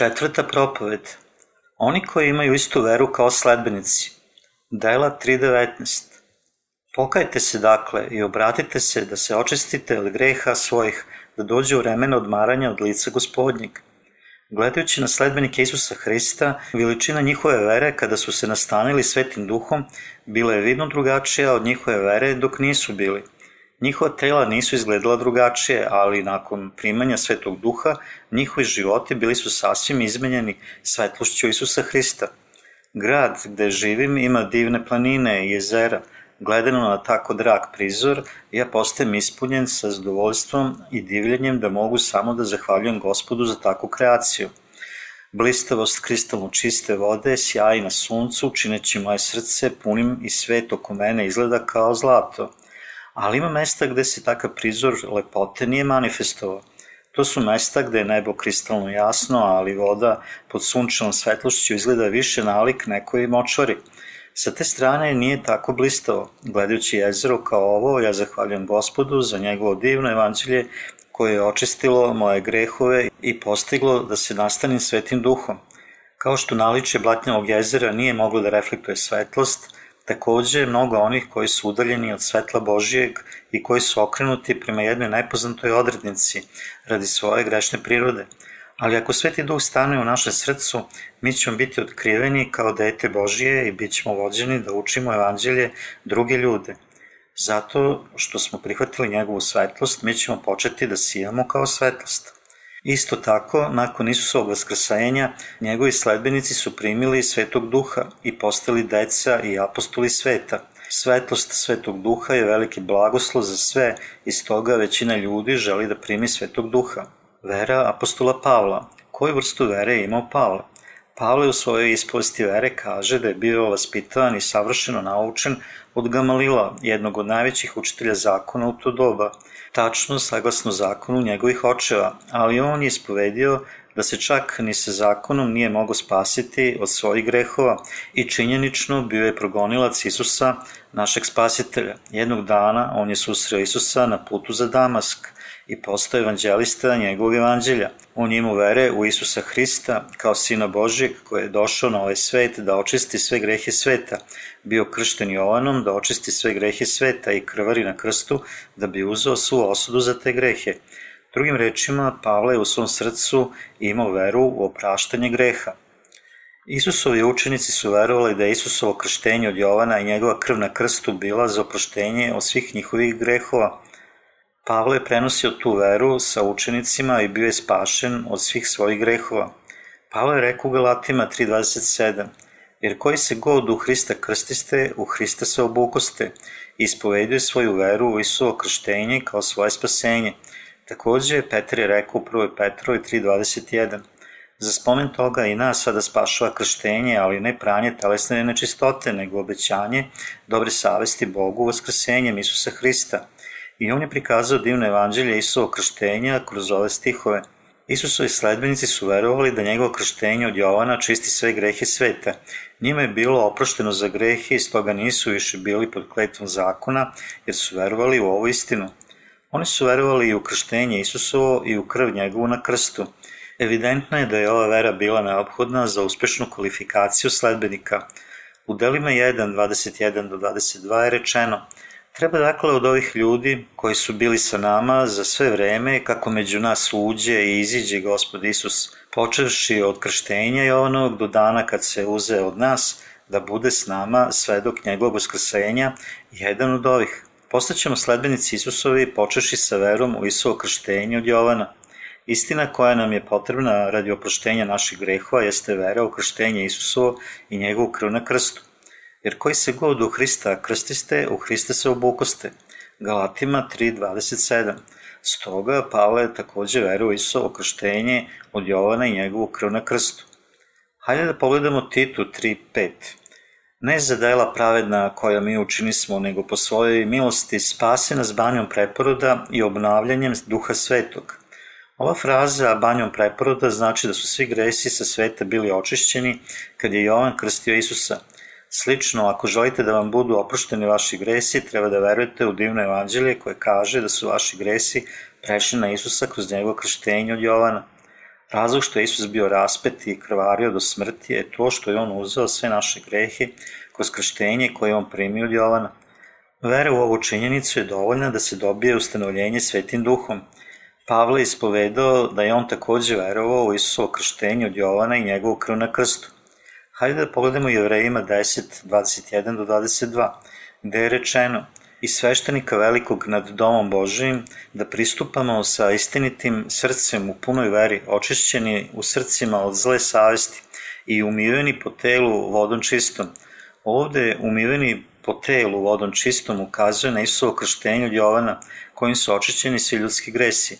Četvrta propoved. Oni koji imaju istu veru kao sledbenici. Dela 3.19. Pokajte se dakle i obratite se da se očistite od greha svojih, da dođe vremena odmaranja od lica gospodnjeg. Gledajući na sledbenike Isusa Hrista, veličina njihove vere kada su se nastanili svetim duhom bila je vidno drugačija od njihove vere dok nisu bili – Njihova tela nisu izgledala drugačije, ali nakon primanja Svetog Duha, njihovi životi bili su sasvim izmenjeni svetlošću Isusa Hrista. Grad gde živim ima divne planine i jezera. Gledano na tako drag prizor, ja postajem ispunjen sa zadovoljstvom i divljenjem da mogu samo da zahvaljujem gospodu za takvu kreaciju. Blistavost kristalno čiste vode sjaji na suncu, čineći moje srce punim i svet oko mene izgleda kao zlato ali ima mesta gde se takav prizor lepote nije manifestovao. To su mesta gde je nebo kristalno jasno, ali voda pod sunčevom svetlošću izgleda više nalik nekoj močvari. Sa te strane nije tako blistavo. Gledajući jezero kao ovo, ja zahvaljujem gospodu za njegovo divno evanđelje koje je očistilo moje grehove i postiglo da se nastanim svetim duhom. Kao što naliče blatnjavog jezera nije moglo da reflektuje svetlost, Takođe, mnogo onih koji su udaljeni od svetla Božijeg i koji su okrenuti prema jednoj najpoznatoj odrednici radi svoje grešne prirode. Ali ako Sveti Duh stane u naše srcu, mi ćemo biti otkriveni kao dete Božije i bit ćemo vođeni da učimo evanđelje druge ljude. Zato što smo prihvatili njegovu svetlost, mi ćemo početi da sijamo kao svetlost. Isto tako, nakon Isusovog vaskrsajenja, njegovi sledbenici su primili svetog duha i postali deca i apostoli sveta. Svetlost svetog duha je veliki blagoslov za sve i stoga većina ljudi želi da primi svetog duha. Vera apostola Pavla. Koju vrstu vere je imao Pavla? Pavle u svojoj ispovesti vere kaže da je bio vaspitavan i savršeno naučen od Gamalila, jednog od najvećih učitelja zakona u to doba, tačno saglasno zakonu njegovih očeva, ali on je ispovedio da se čak ni sa zakonom nije mogo spasiti od svojih grehova i činjenično bio je progonilac Isusa, našeg spasitelja. Jednog dana on je susreo Isusa na putu za Damask – i postao evanđelista njegovog evanđelja. On ima vere u Isusa Hrista kao Sina Božijeg koji je došao na ovaj svet da očisti sve grehe sveta. Bio kršten Jovanom da očisti sve grehe sveta i krvari na krstu da bi uzeo svu osudu za te grehe. Drugim rečima, Pavle je u svom srcu imao veru u opraštanje greha. Isusovi učenici su verovali da je Isusovo krštenje od Jovana i njegova krv na krstu bila za oproštenje od svih njihovih grehova, Pavle je prenosio tu veru sa učenicima i bio je spašen od svih svojih grehova. Pavle je rekao u Galatima 3.27 Jer koji se god u Hrista krstiste, u Hrista se obukoste i ispoveduje svoju veru u Isuo krštenje kao svoje spasenje. Takođe, Petar je rekao u 1. Petrovi 3.21 Za spomen toga i nas sada spašava krštenje, ali ne pranje telesne nečistote, nego obećanje dobre savesti Bogu vaskrsenjem Isusa Hrista – I on je prikazao divno evanđelje Isuo krštenja kroz ove stihove. Isusovi sledbenici su verovali da njegovo krštenje od Jovana čisti sve grehe sveta. Njima je bilo oprošteno za grehe i stoga nisu više bili pod kletvom zakona, jer su verovali u ovu istinu. Oni su verovali i u krštenje Isusovo i u krv njegovu na krstu. Evidentno je da je ova vera bila neophodna za uspešnu kvalifikaciju sledbenika. U delima 1, 21 do 22 je rečeno – Treba dakle od ovih ljudi koji su bili sa nama za sve vreme, kako među nas uđe i iziđe gospod Isus, počevši od krštenja Jovanovog do dana kad se uze od nas, da bude s nama sve dok njegovog uskrsenja, jedan od ovih. Postaćemo sledbenici Isusovi počeši sa verom u Isuo krštenje od Jovana. Istina koja nam je potrebna radi oproštenja naših grehova jeste vera u krštenje Isusovo i njegovu krv na krstu jer koji se god u Hrista krstiste, u Hrista se obukoste. Galatima 3.27 Stoga Pavle takođe veruje Isusovo krštenje od Jovana i njegovu krv na krstu. Hajde da pogledamo Titu 3.5. Ne za dela pravedna koja mi učinismo, nego po svojoj milosti spase nas banjom preporoda i obnavljanjem duha svetog. Ova fraza banjom preporoda znači da su svi gresi sa sveta bili očišćeni kad je Jovan krstio Isusa – Slično, ako želite da vam budu oprošteni vaši gresi, treba da verujete u divno evanđelje koje kaže da su vaši gresi prešli na Isusa kroz njegovo krštenje od Jovana. Razlog što je Isus bio raspet i krvario do smrti je to što je on uzeo sve naše grehe kroz krštenje koje je on primio od Jovana. Vera u ovu činjenicu je dovoljna da se dobije ustanovljenje svetim duhom. Pavle je ispovedao da je on takođe verovao u Isusovo krštenje od Jovana i njegovu krv na krstu. Hajde da pogledamo Jevrejima 10, 21 do 22, gde je rečeno – i sveštenika velikog nad domom Božijim, da pristupamo sa istinitim srcem u punoj veri, očišćeni u srcima od zle savesti i umiveni po telu vodom čistom. Ovde umiveni po telu vodom čistom ukazuje na Isusovo krštenje od Jovana, kojim su očišćeni svi ljudski gresi.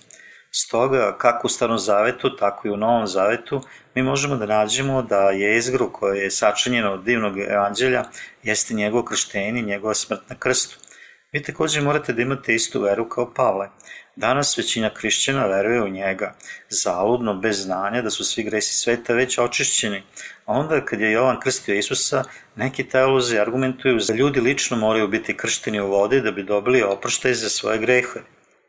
Stoga, kako u Starom Zavetu, tako i u Novom Zavetu, mi možemo da nađemo da je izgru koje je sačinjeno od divnog evanđelja jeste njegovo krštenje, njegova smrt na krstu. Vi takođe morate da imate istu veru kao Pavle. Danas većina hrišćana veruje u njega, zaludno, bez znanja da su svi gresi sveta već očišćeni. A onda kad je Jovan krstio Isusa, neki teolozi argumentuju da ljudi lično moraju biti kršteni u vodi da bi dobili oproštaj za svoje grehe.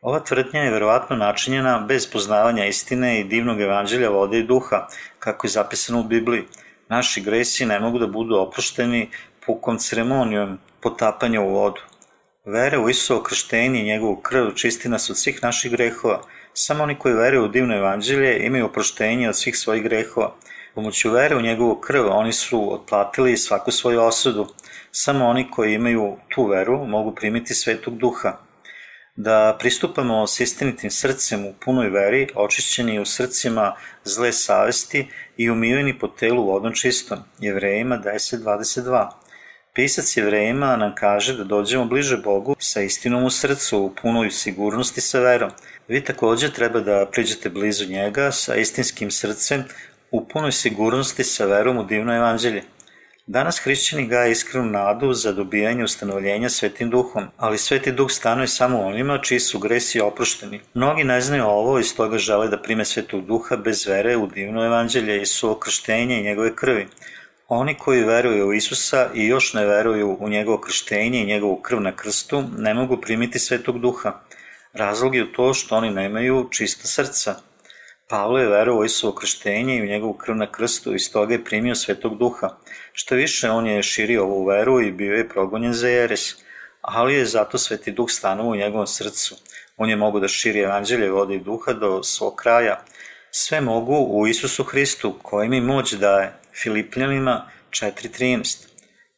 Ova tvrdnja je verovatno načinjena bez poznavanja istine i divnog evanđelja vode i duha, kako je zapisano u Bibliji. Naši gresi ne mogu da budu oprošteni pukom ceremonijom potapanja u vodu. Vera u Isusovo krštenje i njegovu krv čisti nas od svih naših grehova. Samo oni koji veruju u divno evanđelje imaju oproštenje od svih svojih grehova. Pomoću vere u njegovu krv oni su otplatili svaku svoju osudu. Samo oni koji imaju tu veru mogu primiti svetog duha. Da pristupamo s istinitim srcem u punoj veri, očišćeni u srcima zle savesti i umiveni po telu vodom čistom. Jevrejima 10.22 Pisac jevrejima nam kaže da dođemo bliže Bogu sa istinom u srcu, u punoj sigurnosti sa verom. Vi takođe treba da priđete blizu njega sa istinskim srcem, u punoj sigurnosti sa verom u divno evanđelje. Danas hrišćani gaje iskrenu nadu za dobijanje ustanovljenja svetim duhom, ali sveti duh stanuje samo onima čiji su gresi oprošteni. Mnogi ne znaju ovo i stoga žele da prime svetog duha bez vere u divno evanđelje i su okrštenje i njegove krvi. Oni koji veruju u Isusa i još ne veruju u njegovo krštenje i njegovu krv na krstu, ne mogu primiti svetog duha. Razlog je to što oni nemaju čista srca. Pavle je verovao u Isusovo krštenje i u njegovu krv na krstu i stoga je primio svetog duha. Što više, on je širio ovu veru i bio je progonjen za jeres. Ali je zato sveti duh stanuo u njegovom srcu. On je mogu da širi evanđelje vode i duha do svog kraja. Sve mogu u Isusu Hristu, koji mi moć daje. Filipljanima 4.13.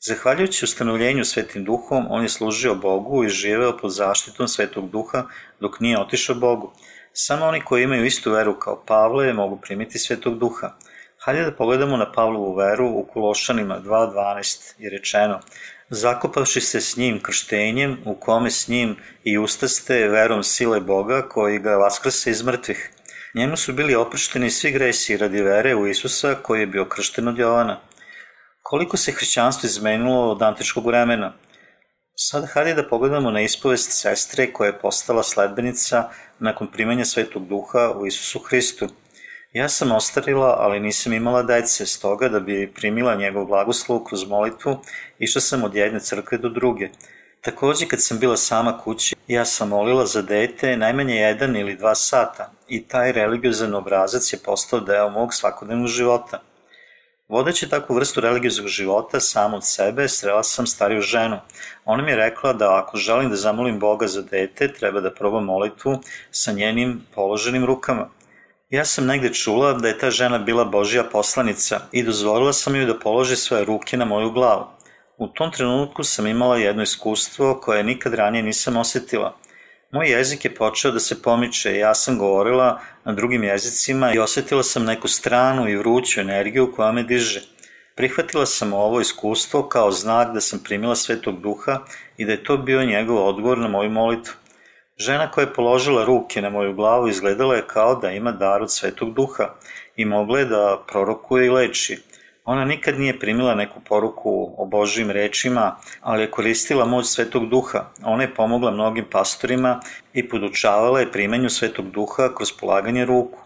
Zahvaljujući ustanovljenju Svetim Duhom, on je služio Bogu i živeo pod zaštitom Svetog Duha dok nije otišao Bogu. Samo oni koji imaju istu veru kao Pavle mogu primiti Svetog Duha. Hajde da pogledamo na Pavlovu veru u Kulošanima 2.12 je rečeno Zakopavši se s njim krštenjem, u kome s njim i ustaste verom sile Boga koji ga vaskrse iz mrtvih. Njemu su bili oprošteni svi gresi radi vere u Isusa koji je bio kršten od Jovana. Koliko se hrišćanstvo izmenilo od antičkog vremena? Sad hajde da pogledamo na ispovest sestre koja je postala sledbenica nakon primanja Svetog Duha u Isusu Hristu. Ja sam ostarila, ali nisam imala dece, stoga da bi primila njegov blagoslov kroz molitvu, išla sam od jedne crkve do druge. Takođe, kad sam bila sama kući, ja sam molila za dete najmanje jedan ili dva sata i taj religiozan obrazac je postao deo mog svakodnevnog života. Vodeći takvu vrstu religioznog života sam od sebe, srela sam stariju ženu. Ona mi je rekla da ako želim da zamolim Boga za dete, treba da probam molitvu sa njenim položenim rukama. Ja sam negde čula da je ta žena bila Božija poslanica i dozvolila sam joj da položi svoje ruke na moju glavu. U tom trenutku sam imala jedno iskustvo koje nikad ranije nisam osetila. Moj jezik je počeo da se pomiče, ja sam govorila na drugim jezicima i osetila sam neku stranu i vruću energiju koja me diže. Prihvatila sam ovo iskustvo kao znak da sam primila svetog duha i da je to bio njegov odgovor na moju molitvu. Žena koja je položila ruke na moju glavu izgledala je kao da ima dar od svetog duha i mogla je da prorokuje i leči. Ona nikad nije primila neku poruku o Božim rečima, ali je koristila moć Svetog Duha. Ona je pomogla mnogim pastorima i podučavala je primenju Svetog Duha kroz polaganje ruku.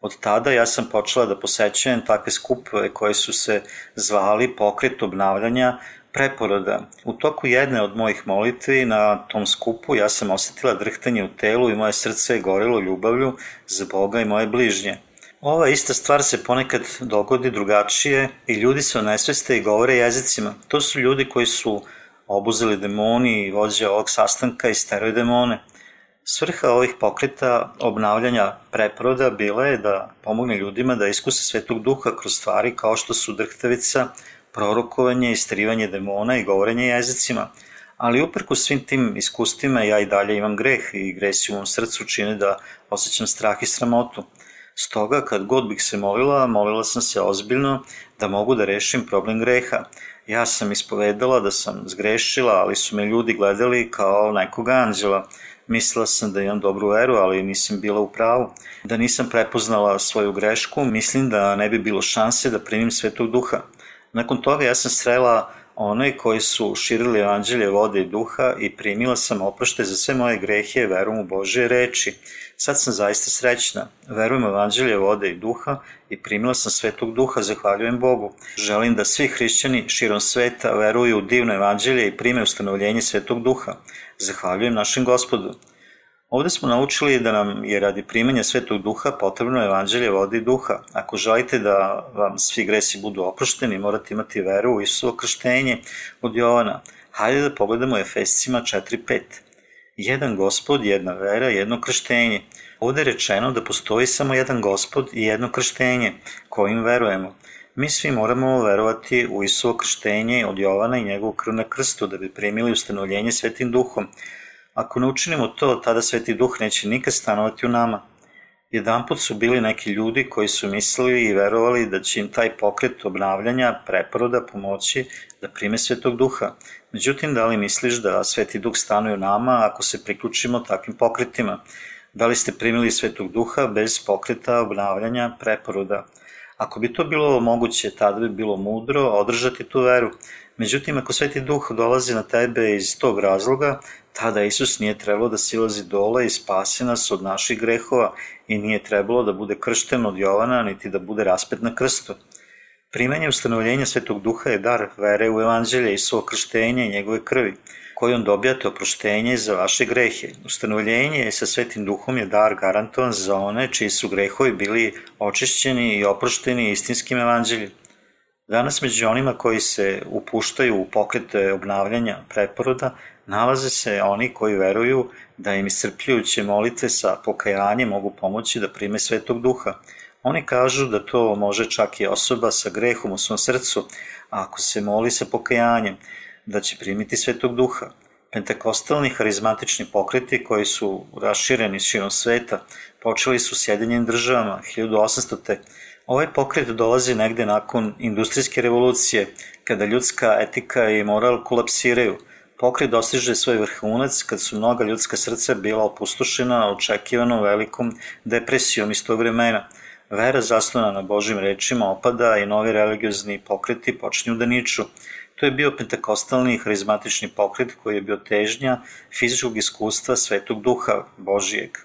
Od tada ja sam počela da posećujem takve skupove koje su se zvali pokret obnavljanja preporoda. U toku jedne od mojih molitvi na tom skupu ja sam osetila drhtanje u telu i moje srce je gorelo ljubavlju za Boga i moje bližnje. Ova ista stvar se ponekad dogodi drugačije i ljudi se onesveste i govore jezicima. To su ljudi koji su obuzeli demoni i vođe ovog sastanka i steroj demone. Svrha ovih pokreta obnavljanja preporoda bila je da pomogne ljudima da iskuse svetog duha kroz stvari kao što su drhtavica, prorokovanje, istrivanje demona i govorenje jezicima. Ali uprko svim tim iskustvima ja i dalje imam greh i gresi u mom srcu čine da osjećam strah i sramotu. Stoga, kad god bih se molila, molila sam se ozbiljno da mogu da rešim problem greha. Ja sam ispovedala da sam zgrešila, ali su me ljudi gledali kao nekog anđela. Mislila sam da imam dobru veru, ali nisam bila u pravu. Da nisam prepoznala svoju grešku, mislim da ne bi bilo šanse da primim svetog duha. Nakon toga ja sam srela one koji su širili evanđelje vode i duha i primila sam oprošte za sve moje grehe verom u Božje reči. Sad sam zaista srećna. Verujem u evanđelje vode i duha i primila sam svetog duha, zahvaljujem Bogu. Želim da svi hrišćani širom sveta veruju u divno evanđelje i prime ustanovljenje svetog duha. Zahvaljujem našem gospodu. Ovde smo naučili da nam je radi primanja Svetog Duha potrebno evanđelje vode duha. Ako želite da vam svi gresi budu oprošteni, morate imati veru u Isuo krštenje od Jovana. Hajde da pogledamo Efescima 4.5. Jedan gospod, jedna vera, jedno krštenje. Ovde je rečeno da postoji samo jedan gospod i jedno krštenje, kojim verujemo. Mi svi moramo verovati u Isuo krštenje od Jovana i njegovu krv na krstu da bi primili ustanovljenje Svetim Duhom. Ako ne učinimo to, tada Sveti Duh neće nikad stanovati u nama. Jedan put su bili neki ljudi koji su mislili i verovali da će im taj pokret obnavljanja, preporoda pomoći da prime Svetog Duha. Međutim, da li misliš da Sveti Duh stanuje u nama ako se priključimo takvim pokretima? Da li ste primili Svetog Duha bez pokreta obnavljanja, preporoda? Ako bi to bilo moguće, tada bi bilo mudro održati tu veru. Međutim, ako Sveti Duh dolazi na tebe iz tog razloga, tada Isus nije trebalo da silazi dole i spasi nas od naših grehova i nije trebalo da bude kršten od Jovana, niti da bude raspet na krstu. Primanje ustanovljenja Svetog Duha je dar vere u evanđelje i svo krštenje i njegove krvi, kojom dobijate oproštenje za vaše grehe. Ustanovljenje sa Svetim Duhom je dar garantovan za one čiji su grehovi bili očišćeni i oprošteni istinskim evanđeljem. Danas među onima koji se upuštaju u pokrete obnavljanja preporoda nalaze se oni koji veruju da im iscrpljujuće molitve sa pokajanjem mogu pomoći da prime svetog duha. Oni kažu da to može čak i osoba sa grehom u svom srcu, ako se moli sa pokajanjem, da će primiti svetog duha. Pentakostalni harizmatični pokreti koji su rašireni širom sveta počeli su sjedinjenim državama 1800. Ovaj pokret dolazi negde nakon industrijske revolucije, kada ljudska etika i moral kolapsiraju. Pokret dostiže svoj vrhunac kad su mnoga ljudska srca bila opustošena očekivano velikom depresijom iz tog vremena. Vera zasnovana na Božim rečima opada i novi religiozni pokreti počinju da niču. To je bio pentakostalni harizmatični pokret koji je bio težnja fizičkog iskustva svetog duha Božijeg.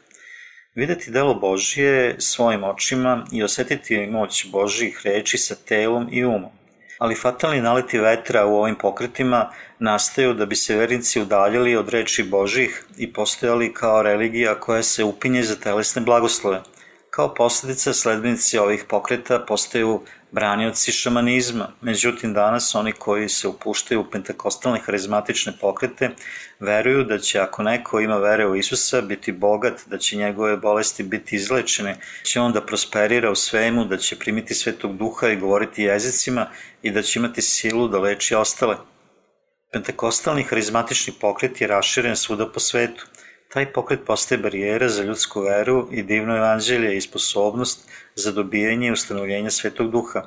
Videti delo Božije svojim očima i osetiti moć Božijih reči sa telom i umom. Ali fatalni naleti vetra u ovim pokretima nastaju da bi se vernici udaljili od reči Božih i postojali kao religija koja se upinje za telesne blagoslove. Kao posledica sledbenici ovih pokreta postaju branioci šamanizma, međutim danas oni koji se upuštaju u pentakostalne harizmatične pokrete veruju da će ako neko ima vere u Isusa biti bogat, da će njegove bolesti biti izlečene, će on da prosperira u svemu, da će primiti svetog duha i govoriti jezicima i da će imati silu da leči ostale. Pentakostalni harizmatični pokret je raširen svuda po svetu. Taj pokret postaje barijera za ljudsku veru i divno evanđelje i sposobnost za dobijanje i ustanovljenje Svetog Duha.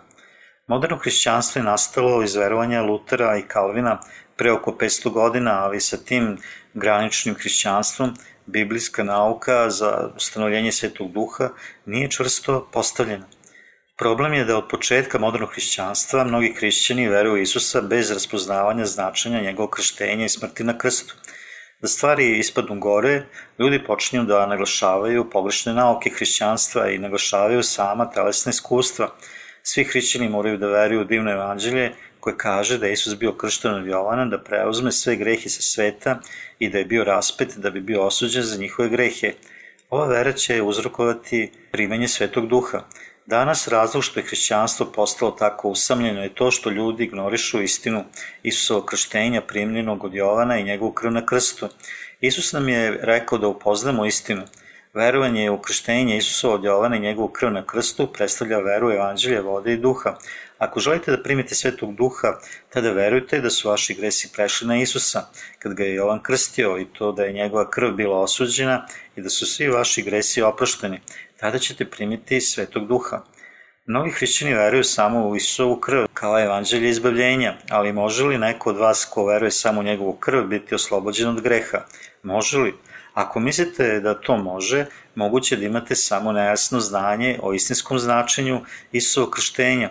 Moderno hrišćanstvo je nastalo iz verovanja Lutera i Kalvina pre oko 500 godina, ali sa tim graničnim hrišćanstvom biblijska nauka za ustanovljenje Svetog Duha nije čvrsto postavljena. Problem je da od početka modernog hrišćanstva mnogi hrišćani veruju Isusa bez raspoznavanja značenja njegovog krštenja i smrti na krstu – Da stvari ispadnu gore, ljudi počinju da naglašavaju pogrešne nauke hrišćanstva i naglašavaju sama telesna iskustva. Svi hrišćani moraju da veruju u divno evanđelje koje kaže da je Isus bio kršten od Jovana, da preuzme sve grehe sa sveta i da je bio raspet da bi bio osuđen za njihove grehe. Ova vera će uzrokovati primanje Svetog Duha. Danas razlog što je hrišćanstvo postalo tako usamljeno je to što ljudi ignorišu istinu Isusovog krštenja primljenog od Jovana i njegovu krv na krstu. Isus nam je rekao da upoznamo istinu. Verovanje u krštenje Isusova od Jovana i njegovu krv na krstu predstavlja veru evanđelja, vode i duha. Ako želite da primite svetog duha, tada verujte da su vaši gresi prešli na Isusa, kad ga je Jovan krstio i to da je njegova krv bila osuđena i da su svi vaši gresi oprošteni tada ćete primiti svetog duha. Mnogi hrišćani veruju samo u Isusovu krv kao evanđelje izbavljenja, ali može li neko od vas ko veruje samo u njegovu krv biti oslobođen od greha? Može li? Ako mislite da to može, moguće da imate samo nejasno znanje o istinskom značenju Isusovog krštenja.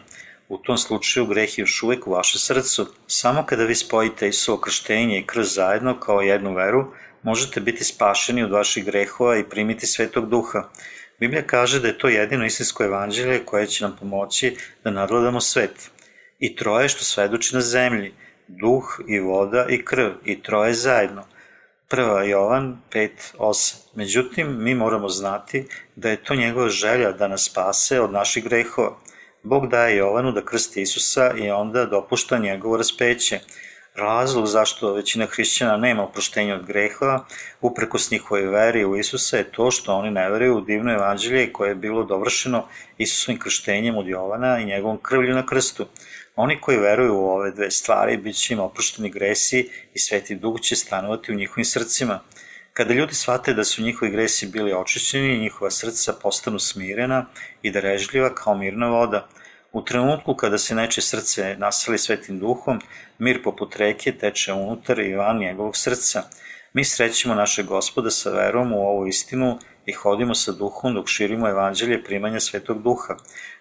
U tom slučaju greh je još uvek u vašem srcu. Samo kada vi spojite Isusovo krštenje i krv zajedno kao jednu veru, možete biti spašeni od vaših grehova i primiti svetog duha. Biblija kaže da je to jedino istinsko evanđelje koje će nam pomoći da nadladamo svet. I troje što svedoči na zemlji, duh i voda i krv, i troje zajedno. Prva Jovan 5.8. Međutim, mi moramo znati da je to njegova želja da nas spase od naših grehova. Bog daje Jovanu da krsti Isusa i onda dopušta njegovo raspeće. Razlog zašto većina hrišćana nema oproštenja od greha, uprekos njihovoj veri u Isusa, je to što oni ne veruju u divno evanđelje koje je bilo dovršeno Isusovim krštenjem od Jovana i njegovom krvlju na krstu. Oni koji veruju u ove dve stvari, bit će im oprošteni gresi i sveti duh će stanovati u njihovim srcima. Kada ljudi shvate da su njihovi gresi bili očišćeni, njihova srca postanu smirena i darežljiva kao mirna voda – U trenutku kada se neče srce naseli svetim duhom, mir poput reke teče unutar i van njegovog srca. Mi srećemo našeg gospoda sa verom u ovu istinu i hodimo sa duhom dok širimo evanđelje primanja svetog duha.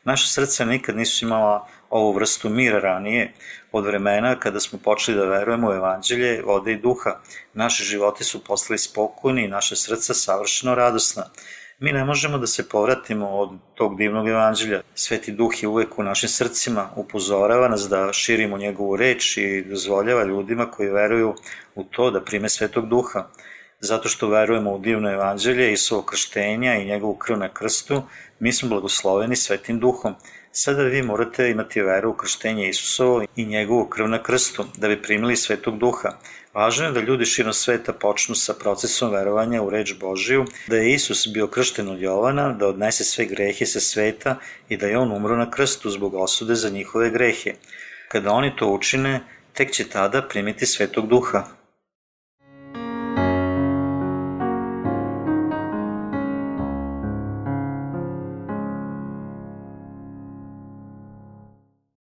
Naša srca nikad nisu imala ovu vrstu mira ranije, od vremena kada smo počeli da verujemo u evanđelje, vode i duha. Naše živote su postali spokojni i naše srca savršeno radosna. Mi ne možemo da se povratimo od tog divnog evanđelja. Sveti duh je uvek u našim srcima, upozorava nas da širimo njegovu reč i dozvoljava ljudima koji veruju u to da prime svetog duha. Zato što verujemo u divno evanđelje i svoje krštenja i njegovu krv na krstu, mi smo blagosloveni svetim duhom. Sada vi morate imati veru u krštenje Isusovo i njegovu krv na krstu, da bi primili svetog duha. Važno je da ljudi širom sveta počnu sa procesom verovanja u reč Božiju, da je Isus bio kršten od Jovana, da odnese sve grehe sa sveta i da je on umro na krstu zbog osude za njihove grehe. Kada oni to učine, tek će tada primiti svetog duha.